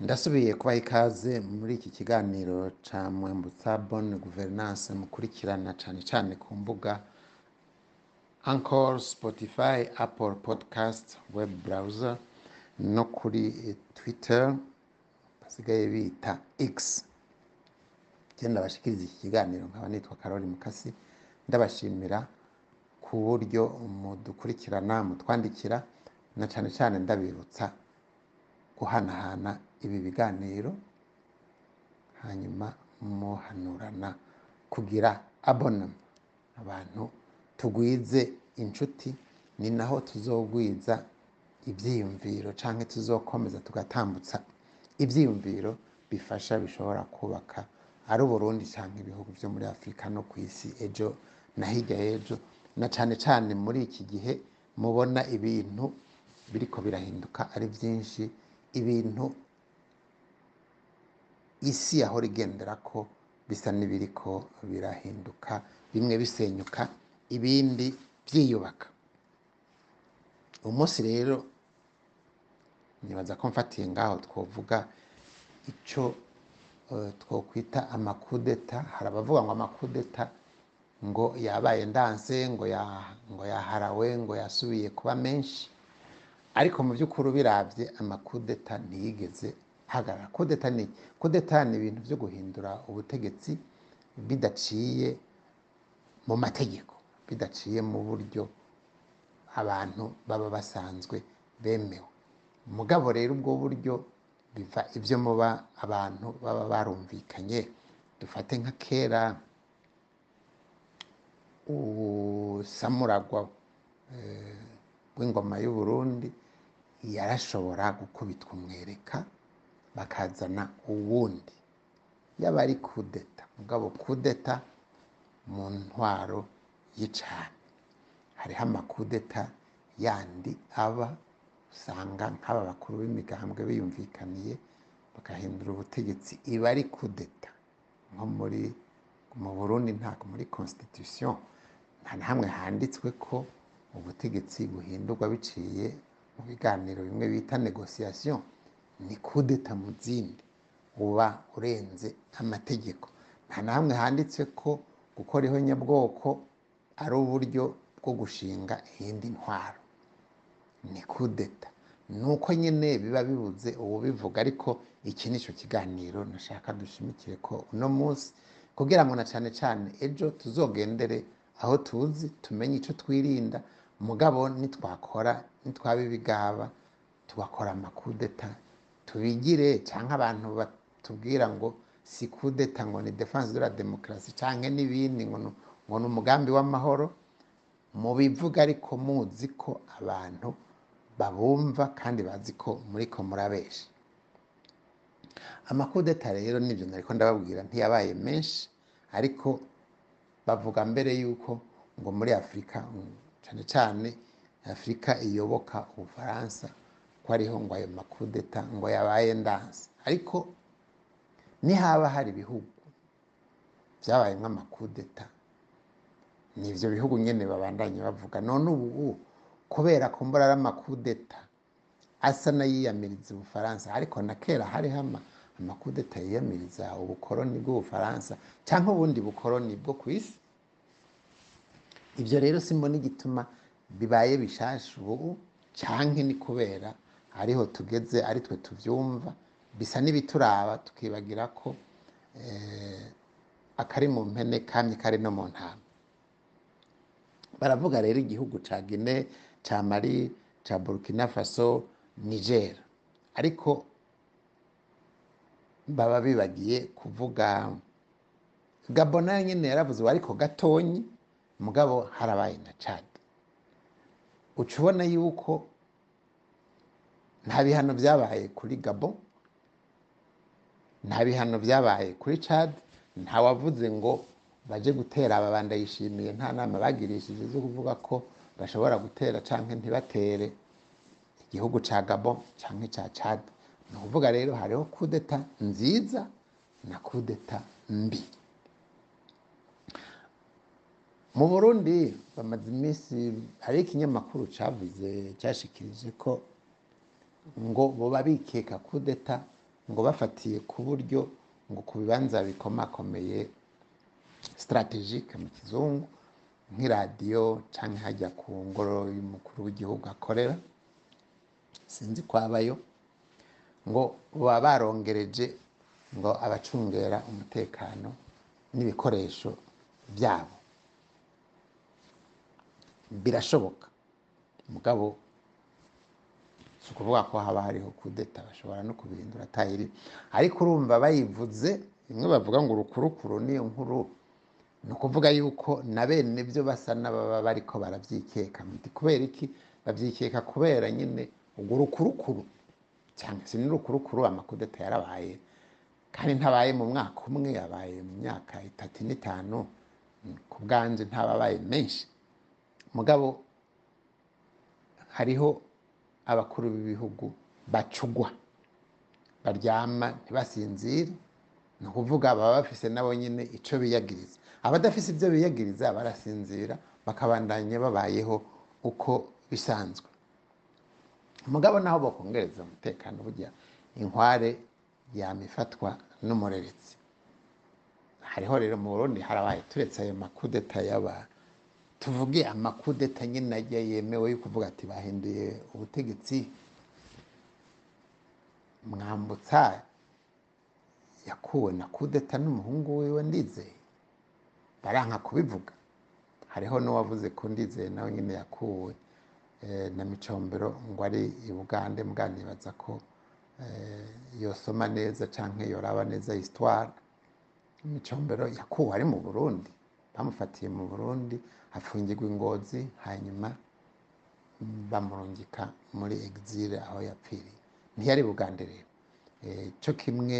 ndasubiye kubaha ikaze muri iki kiganiro ca mwambutsa bonne gouvernance mukurikirana cane cane ku mbuga Anchor, Spotify, Apple Podcast, web browser no kuri Twitter basigaye bita X. Je ndabashikiriza iki kiganiro nkaba nitwa Karoli Mukasi ndabashimira ku buryo mudukurikirana mutwandikira na cane cane ndabibutsa guhanahana ibi biganiro hanyuma muhanurana kugira abonema abantu tugwize inshuti ni naho tuzogwiza ivyiyumviro canke tuzokomeza tugatambutsa ivyiyumviro bifasha bishobora kubaka ari Uburundi canke ibihugu vyo muri Afurika no kw'isi ejo na hirya y'ejo na cane cane muri iki gihe mubona ibintu biriko birahinduka ari vyinshi ibintu isi yahora igenderako bisa n'ibiriko birahinduka bimwe bisenyuka ibindi vyiyubaka umunsi rero nibaza ko mfatiye ngaho twovuga ico eh, twokwita amakudeta. Hari abavuga ngo amakudeta ngo yabaye ndanse ngo ya ngo yaharawe ngo yasubiye kuba menshi. Ariko mu by'ukuri ubiravye amakudeta ntiyigeze hagarara kudeta ni kudeta ni ibintu vyo guhindura ubutegetsi bidaciye mu mategeko bidaciye mu buryo abantu baba basanzwe bemewe. Mugabo rero ubwo buryo biva ivyo muba abantu baba barumvikanye. Dufate nka kera usamuragwa eh, w'ingoma y'uburundi yarashobora gukubitwa umwereka. Bakazana uwundi. Yaba ari kudeta. Mugabo kudeta mu ntwaro y'icami hariho amakudeta yandi aba usanga nk'aba bakuru b'imigambwe biyumvikaniye bagahindura ubutegetsi iba ari kudeta. Nko muri mu burundi ntabwo muri constitution nta na hamwe handitswe ko ubutegetsi buhindurwa biciye mu biganiro bimwe bita negociation ni kudeta mu zindi uba urenze amategeko. Nta na hamwe handitse ko gukora ihonyabwoko ari uburyo bwo gushinga iyindi ntwaro. Ni kudeta. Nuko nyine biba bibuze uwubivuga ariko iki ni cyo kiganiro nashaka dushimikire ko uno munsi kugira ngo na cane cane ejo tuzogendere aho tuzi tumenye ico twirinda mugabo nitwakora nitwaba ibigaba tugakora amakudeta tubigire canke abantu batubwira ngo si kudeta ngo ni defense de la demokarasi canke n'ibindi ngo ni- umugambi w'amahoro mubivuga ariko muzi ko abantu babumva kandi bazi ko muriko murabesha amakudeta rero nivyo nariko ndababwira ntiyabaye menshi ariko bavuga mbere yuko ngo muri afurika mm, cane cane afurika iyoboka ubufaransa ko ariho ngo ayo makudeta ngo yabaye ndanse ariko nihaba hari ibihugu vyabayemwo amakudeta nivyo bihugu nyene babandanye bavuga. None ubu kubera ko mbora ari amakudeta asa n'ayiyamiriza ubufaransa ariko na kera hariho ama- amakudeta yiyamiriza ubukoroni bw'ubufaransa canke ubundi bukoroni bwo kw'isi ivyo rero simbona igituma bibaye bishasha ubu canke ni kubera ariho tugeze ari twe tuvyumva bisa n'ibituraba tukibagira ko eh, akari mu mpene kamye kari no mu ntama. Baravuga rero igihugu ca Guinea ca Mali ca Burkina Faso Niger. Ariko baba bibagiye kuvuga Gabon na yo nyene yaravuze ariko gatonyi mugabo harabaye na Chad. Uca ubona yuko nta bihano vyabaye kuri Gabon nta bihano vyabaye kuri Chad nta wavuze ngo baje gutera aba bandayishimiye nta nama bagirishije zo kuvuga ko bashobora gutera canke ntibatere igihugu ca Gabon canke ca Chad ni ukuvuga rero hariho kudeta nziza na kudeta mbi. Mu burundi bamaze iminsi hariho ikinyamakuru cavuze cashikirije ko ngo boba bikeka kudeta ngo bafatiye ku buryo ngo ku bibanza bikomakomeye strategique mu kizungu nk'iradiyo cyangwa hajya ku ngoro y'umukuru w'igihugu akorera. Sinzi ko abayo ngo baba barongereje ngo abacungera umutekano n'ibikoresho byabo. Birashoboka. Mugabo si ukuvuga ko haba hariho kudeta bashobora no kubihindura atayiri ariko urumva bayivuze bimwe bavuga ngo urukurukuru niyo nkuru ni ukuvuga yuko na bene byo basa n'ababa bariko barabyikeka. Kubera iki? Babyikeka kubera nyine urwo rukurukuru cyangwa se n'urukurukuru amakudeta yarabaye. Kandi ntabaye mu mwaka umwe yabaye mu myaka itatu n'itanu ku bwanjye ntababaye menshi. Mugabo hariho abakuru b'ibihugu bacugwa. Baryama ntibasinzire. Ni ukuvuga baba bafise nabo nyine icyo biyagiriza. Abadafise ibyo biyagiriza barasinzira bakabandanya babayeho uko bisanzwe. Umugabo naho bakongereza umutekano burya inkware yamifatwa n'umureretsi hariho rero mu burundi harabaye turetse ayo makudeta yaba tuvuge amakudeta nyine ajya yemewe yo kuvuga ati bahinduye ubutegetsi. Mwambutsa yakuwe na kudeta n'umuhungu wiwe ndizeye baranka kubivuga. Hariho n'uwavuze ko ndizeye nawe nyine yakuwe na micombero ngo ari i bugande mganibaza ko yosoma neza cyangwa yoraba neza histoire. Micombero yakuwe ari mu burundi bamufatiye mu burundi afungirwa ingozi hanyuma bamurungika muri exile aho yapfiriye. Ntiyari bugande rero. Cyo kimwe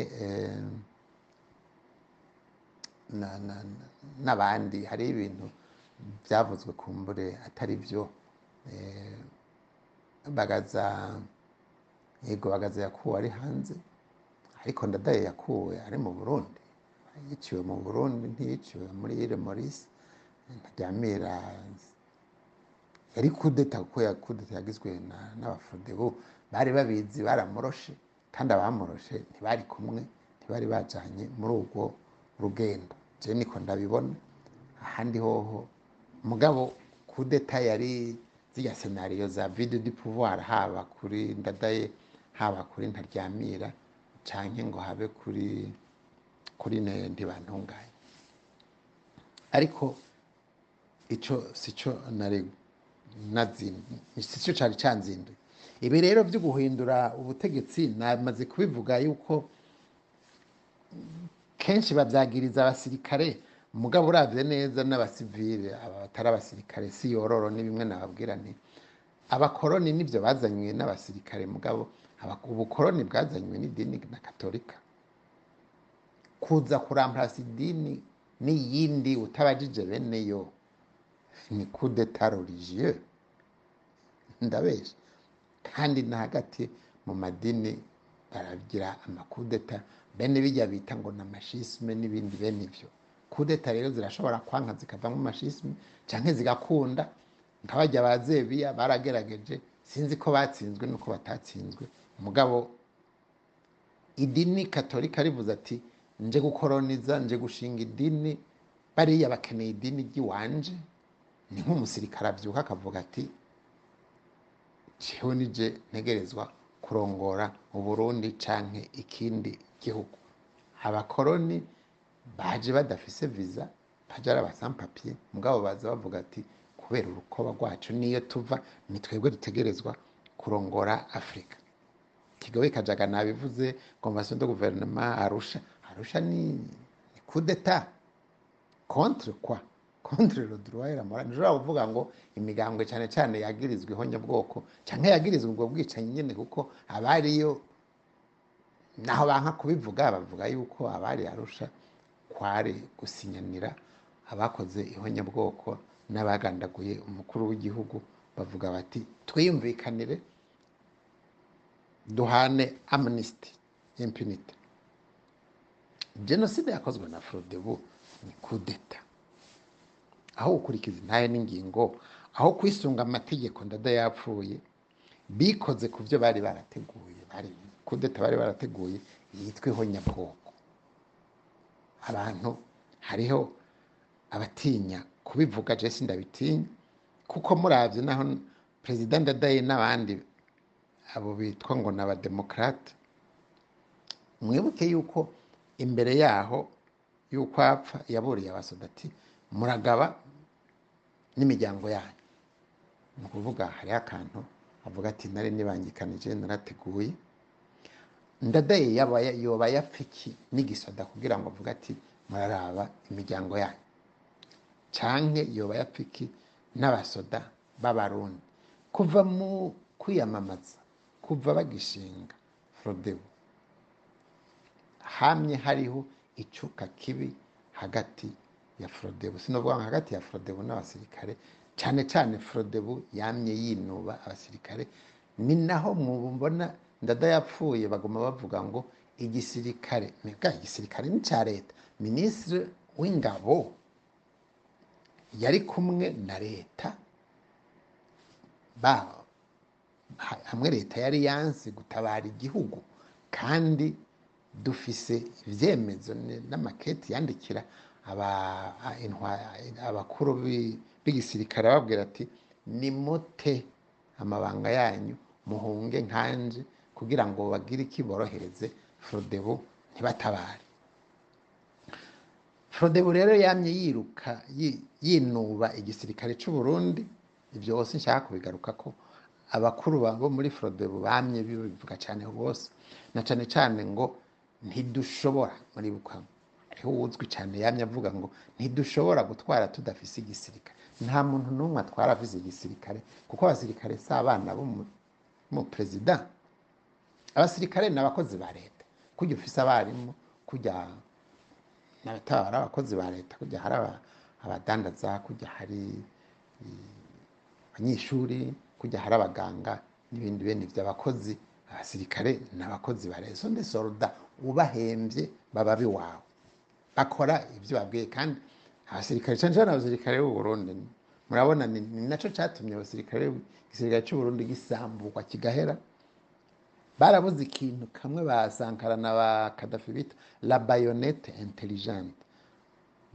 n'abandi hari ibintu byavuzwe ku mbure atari byo. Bagaza yego bagaza yakuwe ari hanze ariko ndadaye yakuwe ari mu burundi. Yiciwe mu burundi ntiyiciwe muri ile morisi ntaryamira yari kudeta kuko ya kudeta yagizwe n'abafudebu bari babizi baramuroshe kandi abamuroshe ntibari kumwe ntibari bajanye muri urwo rugendo. Je niko ndabibona. Ahandi hoho. Mugabo kudeta yari zirya senariyo za vide du pouvoir haba kuri ndadaye haba kuri ntaryamira canke ngo habe kuri kuri ntibantunganye ariko ico sico nari sico cari canzinduye ibi rero byo guhindura ubutegetsi namaze kubivuga yuko kenshi babyagiriza abasirikare mugabo uravye neza n'abasivile aba batari abasirikare si yororo ni bimwe nababwira nti abakoroni nivyo bazanywe n'abasirikare mugabo ubukoroni bwazanywe n'idini na katolika. Kuza kuramplasa idini n'iyindi utabajije bene yo ni coup d'etat religieux ndabesha kandi na hagati mu madini baragira amakudeta bene bijya bita ngo ni amashisme n'ibindi bene ivyo kudeta rero zirashobora kwanka zikavamo amashisme canke zigakunda. Nk'abajya ba zebiya baragerageje sinzi ko batsinzwe nuko batatsinzwe. Mugabo idini katolika rivuze ati nje gukoroniza nje gushinga idini. Bariya bakeneye idini ry'iwanje. Ni nk'umusirikare abyuka akavuga ati jewe nije ntegerezwa kurongora uburundi canke ikindi gihugu. Abakoroni baje badafise viza baje ari abasampapiye mugabo baza bavuga ati kubera urukoba rwacu niyo tuva ni twebwe dutegerezwa kurongora afurika kigobe kajaga nabivuze convention de gouvernement arusha. Arusha ni, d'etat. Contre quoi? Contre le droit et la morale nshobora kuvuga ngo imigambwe cyane cyane yagirizwa ihonyabwoko cyangwa yagirizwa ubwo bwicanyi nyine kuko abariyo naho banka kubivuga bavuga yuko abari arusha kwari gusinyanira abakoze ihonyabwoko n'abagandaguye umukuru w'igihugu bavuga bati twiyumvikanire duhane amnesty impunity jenoside yakozwe na frodebu ni kudeta aho gukurikiza intahe n'ingingo aho kwisunga amategeko ndada yapfuye bikoze ku byo bari barateguye kudeta bari barateguye yitwa ihonyabwoko abantu hariho abatinya kubivuga je sindabitinya kuko muravye naho perezida ndadaye n'abandi abo bitwa ngo ni abademokarate mwibuke yuko imbere yaho yuko apfa yaburiye abasoda ati muragaba n'imiryango yanyu. Ni ukuvuga hariho akantu avuga ati nari nibangikanije narateguye. Ndadaye yoba yapfa iki? N'igisoda kugira ngo avuge ati muraraba imiryango yanyu. Canke yoba yapfa iki? N'abasoda b'abarundi. Kuva mu kwiyamamaza kuva bagishinga frodebu hamye hariho icuka kibi hagati ya frodebu. Sinovuga ngo hagati ya frodebu n'abasirikare cane cane frodebu yamye yinuba abasirikare ni naho mubona ndada yapfuye baguma bavuga ngo igisirikare mbega igisirikare ni ca leta. Minisitiri w'ingabo yari kumwe na leta hamwe leta yari yanse gutabara igihugu kandi dufise ivyemezo ni- n'amaketi yandikira abakuru b'i- b'igisirikare babwira ati nimute amabanga yanyu muhunge nkanje kugira ngo bagire iki borohereze. Frodebu ntibatabare. Frodebu rero yamye yiruka yi- yinuba igisirikare c'u Burundi. Ivyo hose nshaka kubigaruka ko abakuru ba- bo muri frodebu bamye bivuga cane rwose. Na cane cane ngo ntidushobora muribuka hariho uwuzwi cane yamye avuga ngo ntidushobora gutwara tudafise igisirikare. Nta muntu n'umwe atwara afise igisirikare kuko abasirikare si abana b'umuperezida abasirikare ni abakozi ba leta. Kujya ufise abarimu kujya n'abatari abakozi ba leta kujya hari aba- abadandaza kujya hari abanyeshuri kujya hari abaganga n'ibindi bene by'abakozi. Abasirikare ni abakozi ba leta. Sonde soruda ubahembye baba biwawe. Bakora ibyo babwiye kandi abasirikare cyane cyane abasirikare b'u Burundi murabona ni naco catumye abasirikare igisirikare cy'u Burundi gisamburwa kigahera barabuze ikintu kamwe ba Sankara na ba Kadafi bita la bayonete intelligente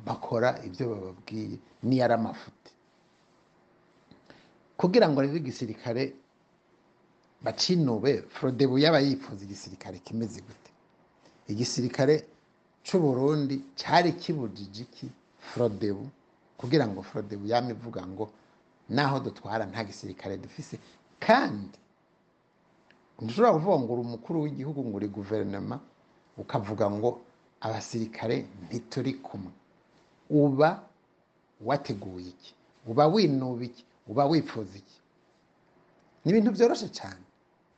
bakora ibyo bababwiye niyo ari amafuti kugira ngo rero igisirikare bacinube frodebu yaba yifuza igisirikare kimeze gute igisirikare c'u Burundi cari kibujije iki? Frodebu. Kugira ngo frodebu yame ivuga ngo naho dutwara nta gisirikare dufise. Kandi ntushobora kuvuga ngo uri umukuru w'igihugu ngo uri guverinoma ukavuga ngo abasirikare ntituri kumwe. Uba wateguye iki? Uba winuba iki? Uba wifuza iki? Ni ibintu byoroshe cyane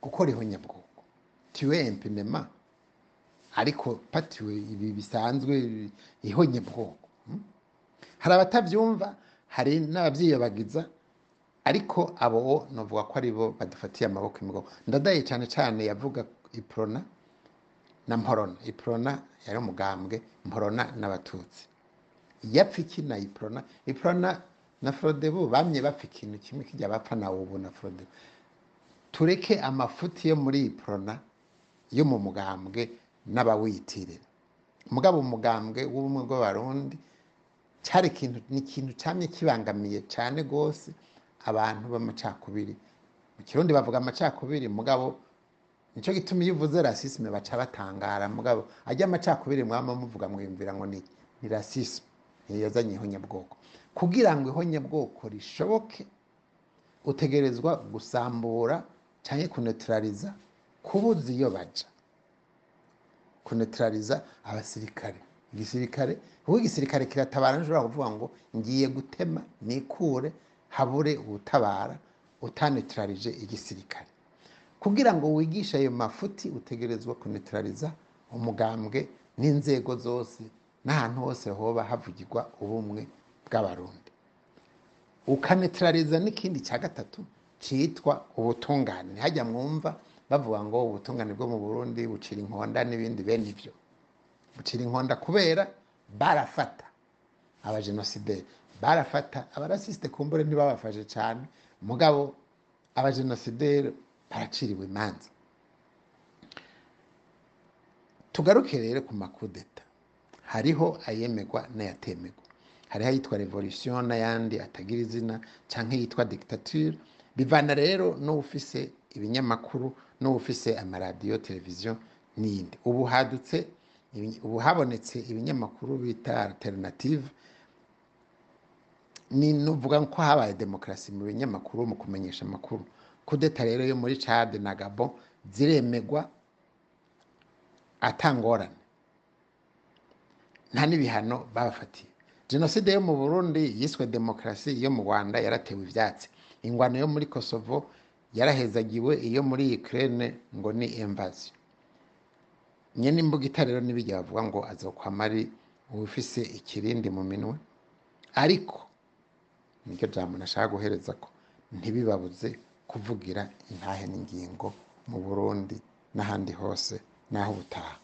gukora ihonyabwoko tiwe empinema ariko patiwe ibi bisanzwe ihonyabwoko hmm? hari abatabyumva hari n'ababyiyobagiza ariko abo novuga ko ari bo badufatiye amaboko imigongo. Ndadaye cyane cyane yavuga iprona na mporona. Iprona yari umugambwe mporona n'abatutsi. Yapfa iki na iprona iprona na frodebu bamye bapfa ikintu kimwe kijya bapfa na ubu na frodebu. Tureke amafuti yo muri iprona yo mu mugambwe n'abawitirira mugabo umugambwe w'ubumwe bw'abarundi cyari ikintu ni ikintu cyamye kibangamiye cyane rwose abantu b'amacakubiri. Mu kirundi bavuga amacakubiri mugabo ni cyo gituma iyo uvuze rasisme baca batangara. Mugabo ajya amacakubiri mwaba muvuga mwiyumvira ngo ni ni rasisme yazanye ihonyabwoko kugira ngo ihonyabwoko rishoboke utegerezwa gusambura cyangwa kunetraliza kubuza iyo baja. Kunetraliza abasirikare. Igisirikare ubu igisirikare kiratabara ntushobora kuvuga ngo ngiye gutema nikure habure ubutabara utanetralije igisirikare. Kugira ngo wigishe ayo mafuti utegerezwa kunetraliza umugambwe n'inzego zose n'ahantu hose hoba havugirwa ubumwe bw'abarundi. Ukanetraliza n'ikindi cya gatatu cyitwa ubutungane. Ntihajya mwumva bavuga ngo ubutungane bwo mu burundi bucira inkonda n'ibindi bene ibyo bucira inkonda kubera barafata abajenosideri barafata abarasisite kumbure ntibabafashe cyane mugabo abajenosideri baraciriwe imanza. Tugaruke rero ku makudeta. Hariho ayemerwa n'ayatemerwa hariho ayitwa revolution n'ayandi atagira izina cyangwa yitwa dictature. Bivana rero n'ufise ibinyamakuru n'ufise amaradiyo televiziyo n'iyindi. Ubu hadutse ubu habonetse ibinyamakuru bita alternative ni nuvuga ko habaye demokarasi mu binyamakuru mu kumenyesha amakuru. Kudeta rero yo muri Chad na Gabon ziremegwa atangorane. Nta n'ibihano babafatiye. Jenoside yo mu burundi yiswe demokarasi yo mu rwanda yaratewe ivyatsi. Ingwano yo muri kosovo yarahezagiwe iyo muri ukraine ngo ni invasion nyene imbugita rero n'ibijya bavuga ngo azokwama ari uwufise ikirindi mu minwe. Ariko niryo jambo nashaka guhereza ko ntibibabuze kuvugira intahe n'ingingo mu burundi n'ahandi hose n'aho ubutaha.